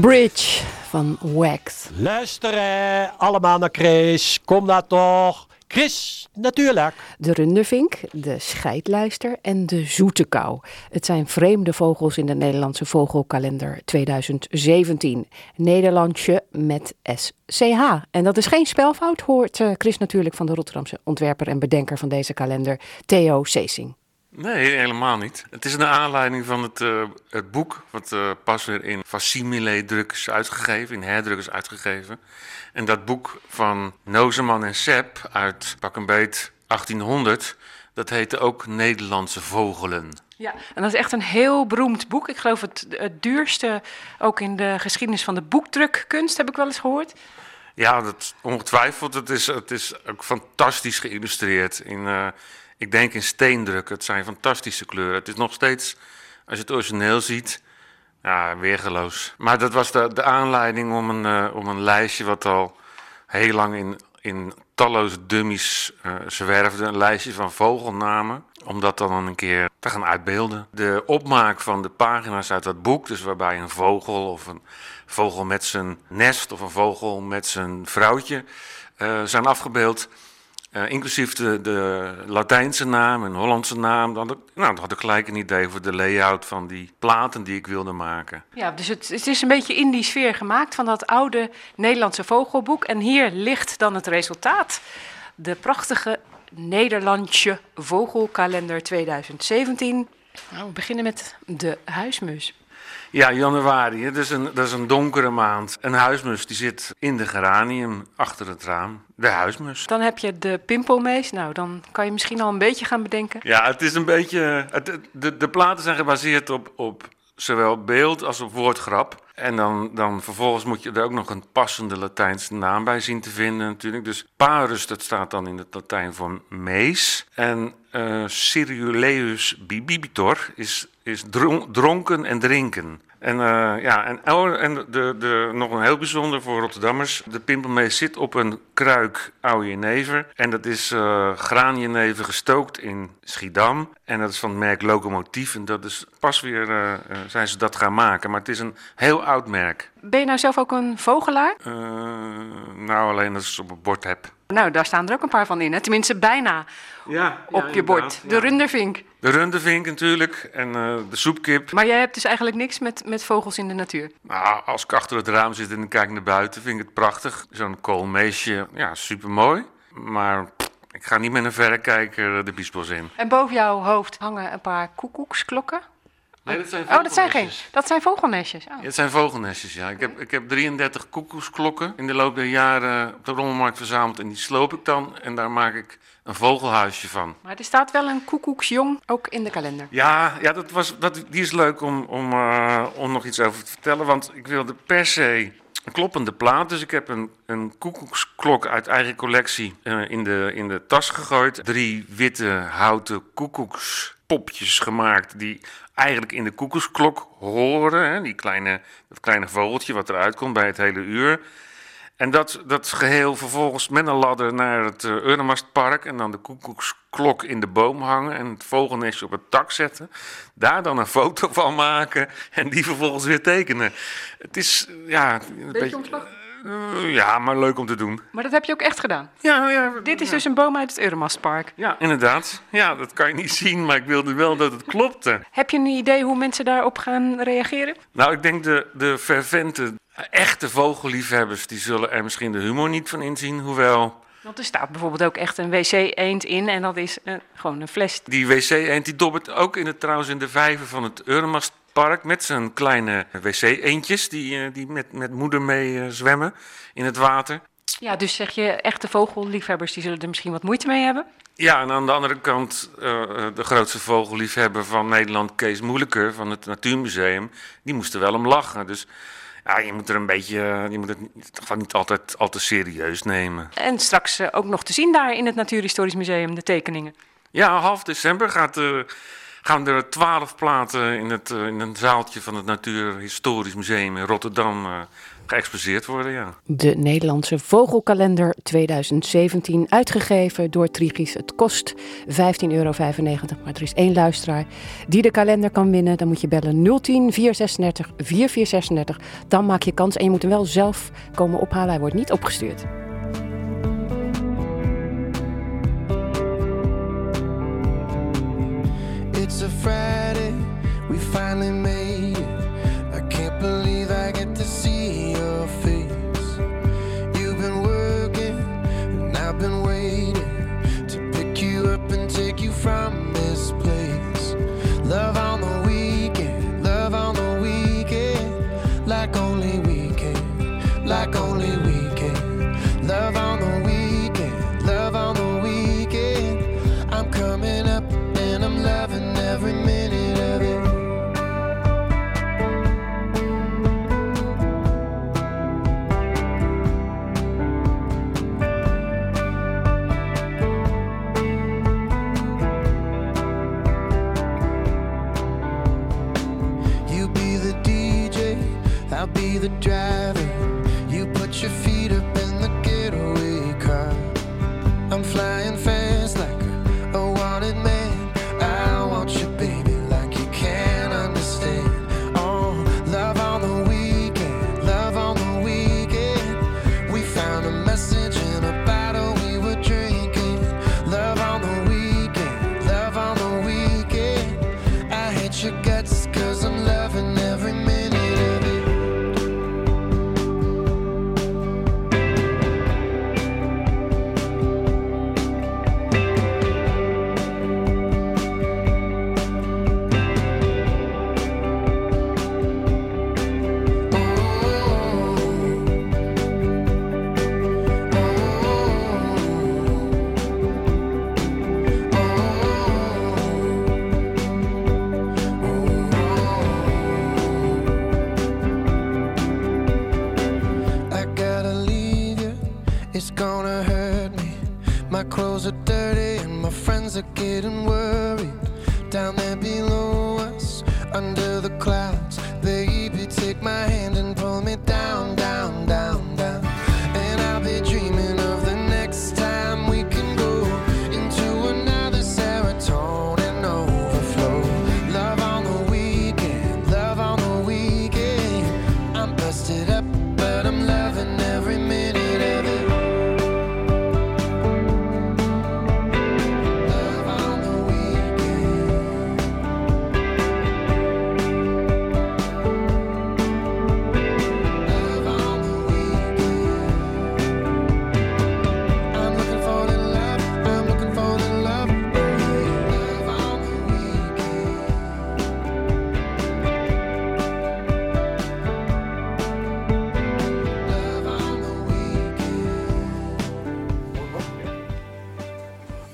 Bridge van Wax. Luisteren allemaal naar Chris. Kom daar toch. Chris, natuurlijk. De rundervink, de scheidluister en de zoete kou. Het zijn vreemde vogels in de Nederlandse vogelkalender 2017. Nederlandsje met SCH. En dat is geen spelfout, hoort eh, Chris natuurlijk van de Rotterdamse ontwerper en bedenker van deze kalender, Theo Seesing. Nee, helemaal niet. Het is een aanleiding van het, uh, het boek, wat uh, pas weer in facsimile druk is uitgegeven, in herdruk is uitgegeven. En dat boek van Nozeman en Sepp uit pak een beet 1800, dat heette ook Nederlandse Vogelen. Ja, en dat is echt een heel beroemd boek. Ik geloof het, het duurste ook in de geschiedenis van de boekdrukkunst, heb ik wel eens gehoord. Ja, dat ongetwijfeld. Het is, het is ook fantastisch geïllustreerd in... Uh, ik denk in steendruk. Het zijn fantastische kleuren. Het is nog steeds, als je het origineel ziet, ja, weergeloos. Maar dat was de, de aanleiding om een, uh, om een lijstje wat al heel lang in, in talloze dummies uh, zwerfde. Een lijstje van vogelnamen. Om dat dan een keer te gaan uitbeelden. De opmaak van de pagina's uit dat boek, dus waarbij een vogel of een vogel met zijn nest of een vogel met zijn vrouwtje uh, zijn afgebeeld uh, inclusief de, de, Latijnse naam en Hollandse naam. Dan had, ik, nou, dan had ik gelijk een idee voor de layout van die platen die ik wilde maken. Ja, dus het, het, is een beetje in die sfeer gemaakt van dat oude Nederlandse vogelboek. En hier ligt dan het resultaat. De prachtige Nederlandse vogelkalender 2017. Nou, we beginnen met de huismus. Ja, januari. Dat is, een, dat is een donkere maand. Een huismus die zit in de geranium achter het raam. De huismus. Dan heb je de pimpelmees. Nou, dan kan je misschien al een beetje gaan bedenken. Ja, het is een beetje. Het, de, de platen zijn gebaseerd op, op zowel beeld als op woordgrap. En dan, dan vervolgens moet je er ook nog een passende Latijnse naam bij zien te vinden natuurlijk. Dus parus, dat staat dan in het Latijn voor mees. En uh, Ciruleus bibibitor is, is dronken en drinken. En, uh, ja, en, en de, de, nog een heel bijzonder voor Rotterdammers. De pimpelmees zit op een kruik oude jenever. En dat is uh, graanjenever gestookt in Schiedam. En dat is van het merk Locomotief. En dat is pas weer uh, zijn ze dat gaan maken. Maar het is een heel oud merk. Ben je nou zelf ook een vogelaar? nou, alleen als ik ze op het bord heb. Nou, daar staan er ook een paar van in. Hè? Tenminste, bijna ja, op ja, je bord. De ja. rundervink. De rundervink natuurlijk en uh, de soepkip. Maar jij hebt dus eigenlijk niks met, met vogels in de natuur? Nou, als ik achter het raam zit en ik kijk naar buiten, vind ik het prachtig. Zo'n koolmeesje, ja, supermooi. Maar pff, ik ga niet met een verrekijker de biesbos in. En boven jouw hoofd hangen een paar koekoeksklokken? Nee, dat zijn oh, dat zijn geen. Dat zijn vogelnestjes. Oh. Ja, het zijn vogelnestjes, ja. Ik heb, ik heb 33 koekoeksklokken in de loop der jaren op de rommelmarkt verzameld. En die sloop ik dan en daar maak ik een vogelhuisje van. Maar er staat wel een koekoeksjong ook in de kalender. Ja, ja dat was, dat, die is leuk om, om, uh, om nog iets over te vertellen. Want ik wilde per se een kloppende plaat. Dus ik heb een, een koekoeksklok uit eigen collectie uh, in, de, in de tas gegooid. Drie witte houten koekoekspopjes gemaakt die eigenlijk in de koekoesklok horen. Hè, die kleine, dat kleine vogeltje wat eruit komt bij het hele uur. En dat, dat geheel vervolgens met een ladder naar het uh, en dan de koekoeksklok in de boom hangen en het vogelnestje op het tak zetten. Daar dan een foto van maken en die vervolgens weer tekenen. Het is, ja... Een beetje, beetje ja, maar leuk om te doen. Maar dat heb je ook echt gedaan? Ja, ja. Dit is ja. dus een boom uit het Euremastpark? Ja, inderdaad. Ja, dat kan je niet zien, maar ik wilde wel dat het klopte. Heb je een idee hoe mensen daarop gaan reageren? Nou, ik denk de, de fervente, echte vogelliefhebbers, die zullen er misschien de humor niet van inzien, hoewel... Want er staat bijvoorbeeld ook echt een wc-eend in en dat is uh, gewoon een fles. Die wc-eend die dobbert ook in het, trouwens in de vijver van het Euremast park met zijn kleine wc-eendjes die, uh, die met, met moeder mee uh, zwemmen in het water. Ja, dus zeg je echte vogelliefhebbers die zullen er misschien wat moeite mee hebben? Ja, en aan de andere kant uh, de grootste vogelliefhebber van Nederland, Kees Moeilijker van het Natuurmuseum, die moest er wel om lachen. Dus ja, je moet er een beetje, je moet het gewoon niet altijd al te serieus nemen. En straks ook nog te zien daar in het Natuurhistorisch Museum, de tekeningen. Ja, half december gaat de gaan er twaalf platen in, het, in een zaaltje van het Natuurhistorisch Museum in Rotterdam geëxposeerd worden. Ja. De Nederlandse Vogelkalender 2017, uitgegeven door Trigis. Het kost 15,95 euro, maar er is één luisteraar die de kalender kan winnen. Dan moet je bellen 010 436 4436. Dan maak je kans en je moet hem wel zelf komen ophalen. Hij wordt niet opgestuurd. Finally made it. I can't believe I get to see your face. You've been working, and I've been waiting to pick you up and take you from the driver.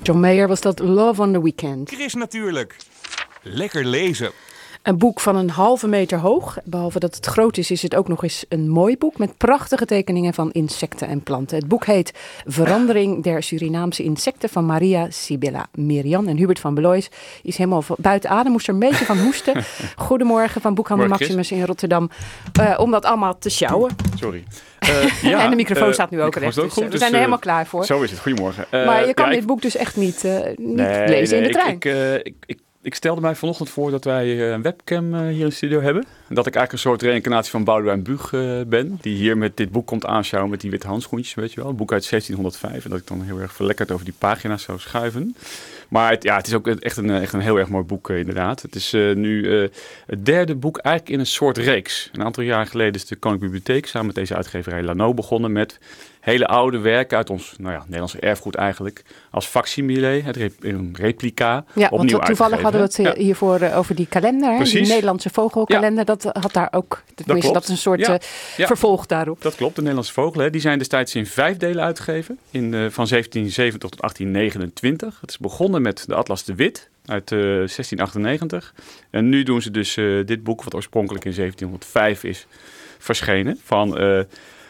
John Mayer was dat Love on the Weekend. Chris natuurlijk. Lekker lezen. Een boek van een halve meter hoog. Behalve dat het groot is, is het ook nog eens een mooi boek met prachtige tekeningen van insecten en planten. Het boek heet Verandering der Surinaamse insecten van Maria Sibilla Merian en Hubert van Belois. Is helemaal buiten adem, moest er een beetje van hoesten. [LAUGHS] Goedemorgen van Boekhandel. Maximus in Rotterdam. Eh, om dat allemaal te sjouwen. Sorry. [LAUGHS] Eh, ja, en de microfoon eh, staat nu ook recht. Dus, we dus, zijn er eh, helemaal klaar voor. Zo is het. Goedemorgen. Maar je kan ja, dit ik- boek dus echt niet, niet Nee, lezen in de trein. Ik, ik, ik, ik, stelde mij vanochtend voor dat wij eh, een webcam eh, hier in de studio hebben. En dat ik eigenlijk een soort reïncarnatie van Boudewijn Buug eh, ben. Die hier met dit boek komt aanschouwen met die witte handschoentjes, weet je wel. Een boek uit 1605. En dat ik dan heel erg verlekkerd over die pagina's zou schuiven. Maar het, ja, het is ook echt een, echt een heel erg mooi boek inderdaad. Het is nu het derde boek eigenlijk in een soort reeks. Een aantal jaar geleden is de Koninklijke Bibliotheek samen met deze uitgeverij Lano begonnen met hele oude werken uit ons nou ja, Nederlandse erfgoed eigenlijk. Als facsimile, het rep- een replica, Ja, want toevallig hadden we het eh, hiervoor eh, over die kalender, hè? die. Nederlandse vogelkalender. Dat had daar ook, dat, klopt. is een soort Ja. eh, Ja. vervolg daarop. Dat klopt, de Nederlandse vogelen. hè, Die zijn destijds in vijf delen uitgegeven. In, van 1770 tot 1829. Het is begonnen met de Atlas de Wit uit eh, 1698. En nu doen ze dus dit boek, wat oorspronkelijk in 1705 is verschenen. Van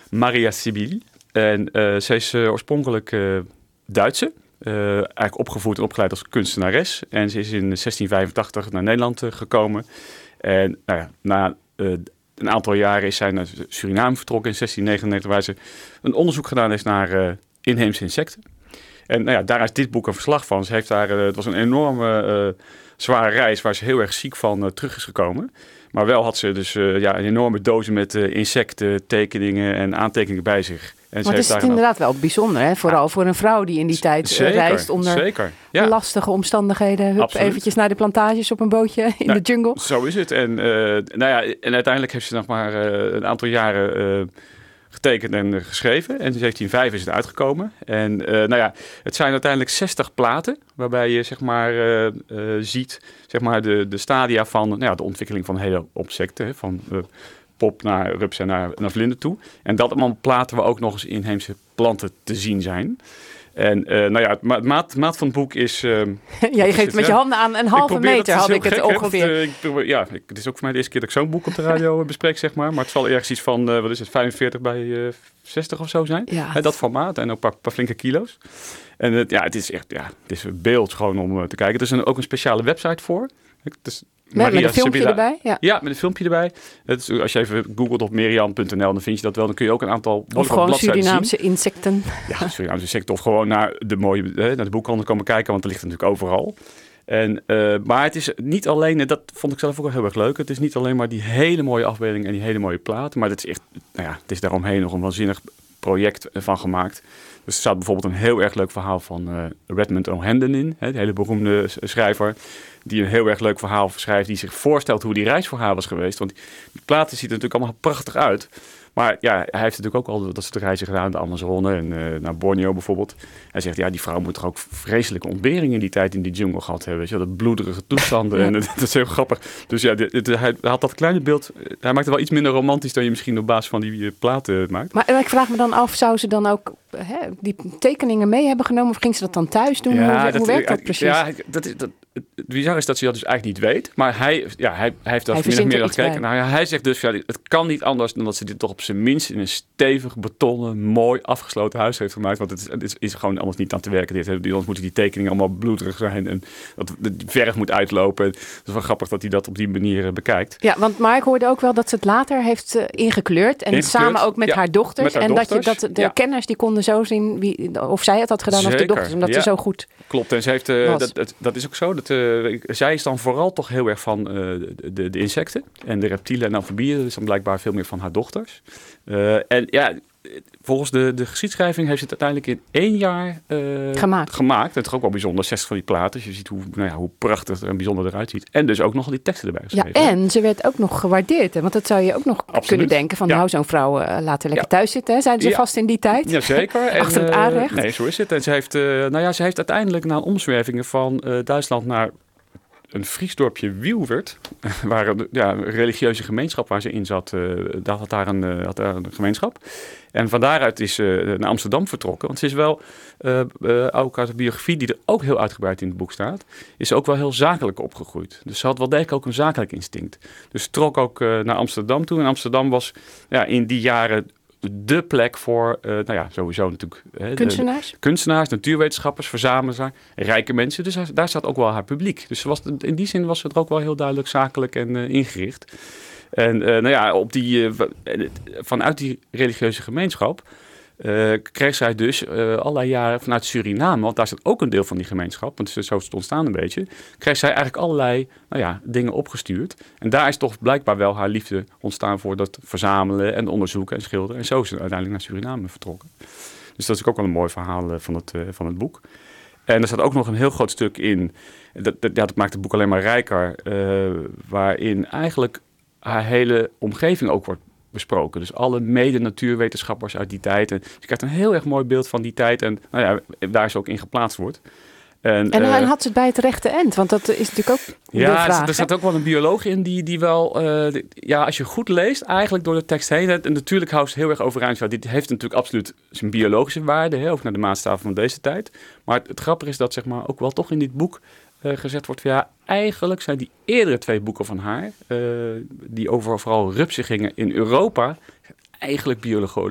Maria Sibyl. En eh, zij is eh, oorspronkelijk eh, Duitse. eigenlijk opgevoed en opgeleid als kunstenares. En ze is in 1685 naar Nederland gekomen. En nou na een aantal jaren is zij naar Suriname vertrokken in 1699, waar ze een onderzoek gedaan heeft naar inheemse insecten. En nou ja, daar is dit boek een verslag van. Ze heeft daar, het was een enorme zware reis waar ze heel erg ziek van terug is gekomen. Maar wel had ze dus ja, een enorme dozen met insecten, tekeningen en aantekeningen bij zich. Maar het is inderdaad wel bijzonder, hè? vooral voor een vrouw die in die tijd zeker, reist onder zeker, ja. lastige omstandigheden. Hup, eventjes naar de plantages op een bootje in nou, de jungle. Zo is het. En, uh, nou ja, en uiteindelijk heeft ze nog maar uh, een aantal jaren uh, getekend en geschreven. En in 1705 is het uitgekomen. En nou ja, het zijn uiteindelijk 60 platen waarbij je zeg maar ziet zeg maar, de, de stadia van nou ja, de ontwikkeling van hele insecten. Van pop naar rups en naar, naar vlinder toe. En dat allemaal platen we ook nog eens inheemse planten te zien zijn. En uh, nou ja, het maat, maat van het boek is... Uh, [LAUGHS] ja, je geeft met je handen aan een halve meter, had ik het ongeveer. Ik probeer, ja, ik, het is ook voor mij de eerste keer dat ik zo'n boek op de radio eh, [LAUGHS] bespreek, zeg maar. Maar het zal ergens iets van, wat is het, 45 bij 60 of zo zijn. Ja. dat formaat en ook een paar, paar, flinke kilo's. En het, ja, het is echt, ja, het is een beeld gewoon om te kijken. Er is een, ook een speciale website voor. Dus met, met, een filmpje erbij? Ja. ja, met een filmpje erbij. Het is, als je even googelt op merian.nl, dan vind je dat wel. Dan kun je ook een aantal Of gewoon Surinaamse insecten. Ja, Surinaamse insecten. Of gewoon naar de mooie naar de boekhandel komen kijken, want er ligt natuurlijk overal. En, uh, maar het is niet alleen, en dat vond ik zelf ook wel heel erg leuk. Het is niet alleen maar die hele mooie afbeelding en die hele mooie platen. Maar het is echt, nou ja, het is daaromheen nog een waanzinnig project van gemaakt. Dus er staat bijvoorbeeld een heel erg leuk verhaal van uh, Redmond O'Handon in, hè, de hele beroemde schrijver die een heel erg leuk verhaal schrijft, die zich voorstelt hoe die reis voor haar was geweest. Want die platen ziet er natuurlijk allemaal prachtig uit. Maar ja, hij heeft natuurlijk ook al dat soort reizen gedaan, de Amazone en uh, naar Borneo bijvoorbeeld. Hij zegt, ja, die vrouw moet toch ook vreselijke ontberingen in die tijd in die jungle gehad hebben. Je, dat bloederige toestanden. En [LAUGHS] dat, is heel grappig. Dus ja, hij had dat kleine beeld. Hij maakt het wel iets minder romantisch dan je misschien op basis van die eh, platen maakt. Maar ik vraag me dan af, zou ze dan ook hè, die tekeningen mee hebben genomen? Of ging ze dat dan thuis doen? Ja, hoe, hoe werkt dat precies? Ja, dat, dat, het bizar is dat ze dat dus eigenlijk niet weet. Maar hij, ja, hij, hij heeft dat vanmiddag meer gekeken. Nou, ja, hij zegt dus, ja, het kan niet anders dan dat ze dit toch op zijn minst in een stevig, betonnen, mooi afgesloten huis heeft gemaakt. Want het is, het is, is gewoon anders niet aan te werken. Dit, anders moeten die tekeningen allemaal bloederig zijn. En dat de verf moet uitlopen. Het is wel grappig dat hij dat op die manier eh, bekijkt. Ja, want Mark hoorde ook wel dat ze het later heeft uh, ingekleurd. En samen ook met haar dochters. en dat, je, dat de kenners die konden zo zien wie, of zij het had gedaan Zeker. of de dochters. Omdat ze zo goed Klopt, en ze heeft, uh, dat, dat, dat, is ook zo. Dat, zij is dan vooral toch heel erg van de, de, insecten en de reptielen en amfibieën. Dat is dan blijkbaar veel meer van haar dochters. en ja, volgens de, de geschiedschrijving heeft ze het uiteindelijk in één jaar uh, gemaakt. gemaakt. En het is ook wel bijzonder, 60 van die platen. Dus je ziet hoe, nou ja, hoe prachtig en bijzonder eruit ziet. En dus ook nog al die teksten erbij geschreven. Ja, en ze werd ook nog gewaardeerd. Hè? Want dat zou je ook nog kunnen denken van... nou, zo'n vrouw uh, laten lekker thuis zitten. Hè? Zijn ze vast in die tijd? Jazeker. [LAUGHS] Achter het aanrecht? nee, zo is het. En ze heeft, nou ja, ze heeft uiteindelijk na omzwervingen van Duitsland naar een Fries dorpje Wielwerd, [LAUGHS] waar een ja, religieuze gemeenschap waar ze in zat, uh, daar had daar, een, uh, had daar een gemeenschap. En van daaruit is ze uh, naar Amsterdam vertrokken. Want ze is wel, ook uit de biografie die er ook heel uitgebreid in het boek staat, is ook wel heel zakelijk opgegroeid. Dus ze had wel degelijk ook een zakelijk instinct. Dus trok ook naar Amsterdam toe. En Amsterdam was ja, in die jaren de plek voor, uh, nou ja, sowieso natuurlijk... kunstenaars? De, kunstenaars, natuurwetenschappers, verzamelaars, rijke mensen. Dus daar staat ook wel haar publiek. Dus was, in die zin was ze er ook wel heel duidelijk zakelijk en uh, ingericht. En uh, nou ja, op die, vanuit die religieuze gemeenschap kreeg zij dus uh, allerlei jaren vanuit Suriname, want daar zit ook een deel van die gemeenschap, want zo is het ontstaan een beetje, kreeg zij eigenlijk allerlei nou ja, dingen opgestuurd. En daar is toch blijkbaar wel haar liefde ontstaan voor dat verzamelen en onderzoeken en schilderen. En zo is ze uiteindelijk naar Suriname vertrokken. Dus dat is ook wel een mooi verhaal uh, van, het, van het boek. En er staat ook nog een heel groot stuk in, dat, dat, dat maakt het boek alleen maar rijker, waarin eigenlijk haar hele omgeving ook wordt besproken. Dus alle mede-natuurwetenschappers uit die tijd. En je krijgt een heel erg mooi beeld van die tijd en nou ja, daar ze ook in geplaatst wordt. En, en, uh, had ze het bij het rechte eind? Want dat is natuurlijk ook ja, vraag, er staat ook wel een bioloog in die, die wel... Uh, ja, als je goed leest, eigenlijk door de tekst heen... En natuurlijk houdt ze heel erg overeind. Dit heeft natuurlijk absoluut zijn biologische waarde... Hè, ook naar de maatstaven van deze tijd. Maar het, het grappige is dat zeg maar, ook wel toch in dit boek uh, gezegd wordt van ja, eigenlijk zijn die eerdere twee boeken van haar, uh, die over vooral rupsen gingen in Europa, eigenlijk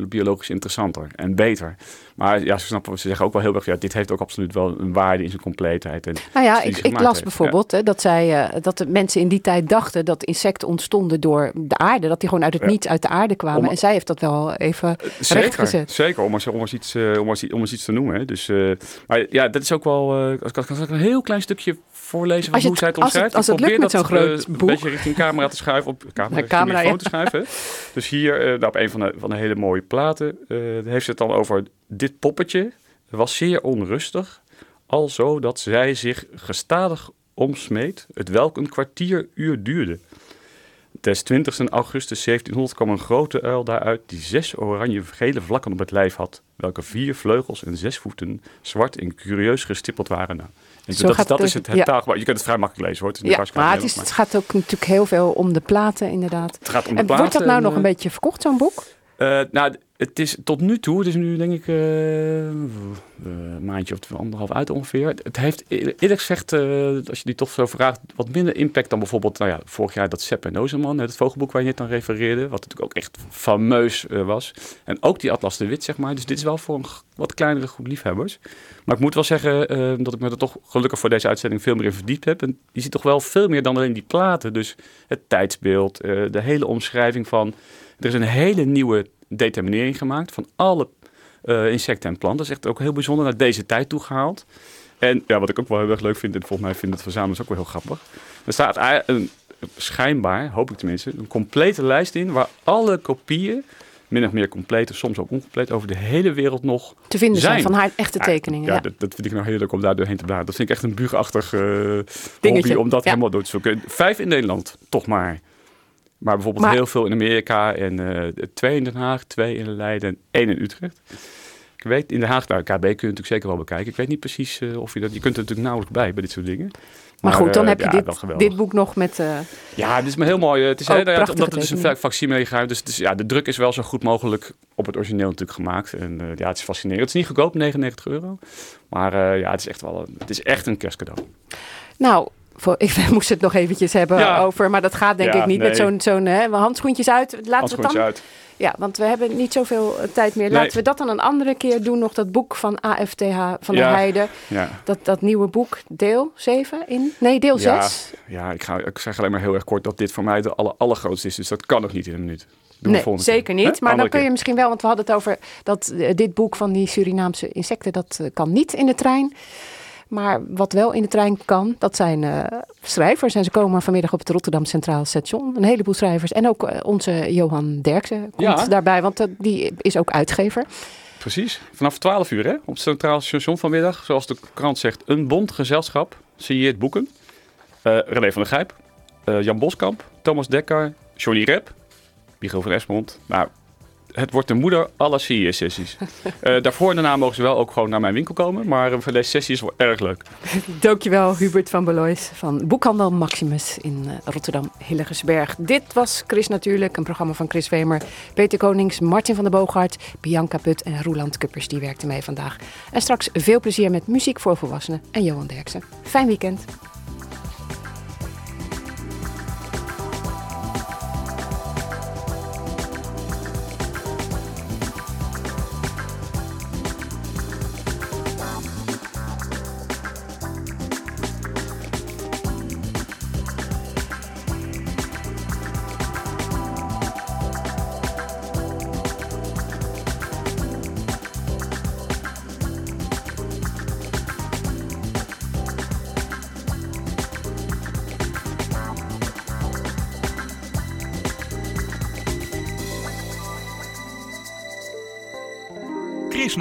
biologisch interessanter en beter. Maar ja, ze snappen, ze zeggen ook wel heel erg, ja, dit heeft ook absoluut wel een waarde in zijn compleetheid. En Nou ja, ik, ik las heeft. bijvoorbeeld hè, dat, zij, eh, dat de mensen in die tijd dachten dat insecten ontstonden door de aarde. Dat die gewoon uit het Ja. niets uit de aarde kwamen. Om- en zij heeft dat wel even Zeker, rechtgezet. zeker om, eens, om, iets, eh, om, eens iets te noemen. Hè. Dus, eh, maar ja, dat is ook wel. eh als, als, als ik een heel klein stukje voorlezen van Als je hoe het- zij het als het- omschrijft. als Ik het lukt met zo'n groot eh, boek. Een beetje richting camera te schuiven. Op camera, camera, ja. te schuiven. Dus hier, eh, nou, op een van de, van de hele mooie platen, eh, heeft ze het dan over dit poppetje. Was zeer onrustig, alzo dat zij zich gestadig omsmeet, het welk een kwartieruur duurde. Des 20 augustus 1700 kwam een grote uil daaruit die zes oranje-gele vlakken op het lijf had, welke vier vleugels en zes voeten zwart en curieus gestippeld waren. Nou, en Zo dat, gaat dat het is het, dus, het ja. taalgebruik. Je kunt het vrij makkelijk lezen hoor. Het Ja, maar het, is, het gaat ook natuurlijk heel veel om de platen, inderdaad. Het gaat om de en wordt dat platen nou en, nog eh, een beetje verkocht, zo'n boek? Eh, nou, het is tot nu toe, het is nu denk ik eh, een maandje of anderhalf uit ongeveer. Het heeft e- eerlijk gezegd, eh, als je die toch zo vraagt, wat minder impact dan bijvoorbeeld nou ja, vorig jaar dat Sepp en Ozeman, het vogelboek waar je net aan refereerde, wat natuurlijk ook echt fameus eh, was. En ook die Atlas de Wit, zeg maar. Dus dit is wel voor een wat kleinere groep liefhebbers. Maar ik moet wel zeggen eh, dat ik me er toch gelukkig voor deze uitzending veel meer in verdiept heb. En je ziet toch wel veel meer dan alleen die platen. Dus het tijdsbeeld, eh, de hele omschrijving van... Er is een hele nieuwe determinering gemaakt van alle eh, insecten en planten. Dat is echt ook heel bijzonder naar deze tijd toe gehaald. En ja, wat ik ook wel heel erg leuk vind, en volgens mij vinden het verzamelaars ook wel heel grappig. Er staat een, schijnbaar, hoop ik tenminste, een complete lijst in waar alle kopieën, min of meer complete, soms ook oncompleet, over de hele wereld nog Te vinden zijn, zijn. van haar echte Ja, tekeningen. Ja, Ja, Dat, dat vind ik nou heel leuk om daar doorheen te bladeren. Dat vind ik echt een buurachtig eh hobby om dat ja. helemaal door te zoeken. Vijf in Nederland, toch maar. Maar bijvoorbeeld Maar- heel veel in Amerika en eh, twee in Den Haag, twee in Leiden en één in Utrecht. Ik weet, in Den Haag, nou, KB kun je natuurlijk zeker wel bekijken. Ik weet niet precies eh, of je dat... Je kunt er natuurlijk nauwelijks bij, bij dit soort dingen. maar goed, dan eh, heb je ja, dit, dit boek nog met... Ja, dit is me heel mooi. Het is Ook heel, ja, prachtige omdat het dus een tekeningen. facsimile gaat. Dus het is, ja, de druk is wel zo goed mogelijk op het origineel natuurlijk gemaakt. En ja, het is fascinerend. Het is niet goedkoop, 99 euro. Maar ja, het is echt wel een, het is echt een kerstcadeau. Nou, voor, ik [LAUGHS] moest het nog eventjes hebben Ja. over, maar dat gaat denk Ja, ik niet met zo'n zo'n hè, handschoentjes uit. Laten we het Handschoentjes dan. uit. Ja, want we hebben niet zoveel eh, tijd meer. Nee. Laten we dat dan een andere keer doen. Nog dat boek van AFTH van der Ja, Heijden. ja. Dat, dat nieuwe boek, deel 7 in? Nee, deel 6. Ja, ik, ga, ik zeg alleen maar heel erg kort dat dit voor mij de aller, allergrootste is. Dus dat kan nog niet in een minuut. Doen we Nee, keer. zeker niet. Maar dan kun je misschien wel, want we hadden het over dat eh, dit boek van die Surinaamse insecten, dat eh, kan niet in de trein. Maar wat wel in de trein kan, dat zijn eh, schrijvers. En ze komen vanmiddag op het Rotterdam Centraal Station. Een heleboel schrijvers. En ook eh, onze Johan Derksen komt Ja. daarbij, want eh, die is ook uitgever. Precies. Vanaf 12 uur hè, op het Centraal Station vanmiddag. Zoals de krant zegt, een bond gezelschap signeert boeken. Eh René van der Gijp, Jan Boskamp, Thomas Dekker, Johnny Rep, Michiel van Esmond. Nou, het wordt de moeder aller CIS-sessies. [LAUGHS] Eh, daarvoor en daarna mogen ze wel ook gewoon naar mijn winkel komen. Maar eh, voor deze sessie is wel erg leuk. Dankjewel Hubert van Belois van Boekhandel Maximus in eh, Rotterdam Hillegersberg. Dit was Chris Natuurlijk, een programma van Chris Vemer, Peter Konings, Martin van der Boogaard, Bianca Put en Roeland Kuppers. Die werkten mee vandaag. En straks veel plezier met muziek voor volwassenen en Johan Derksen. Fijn weekend.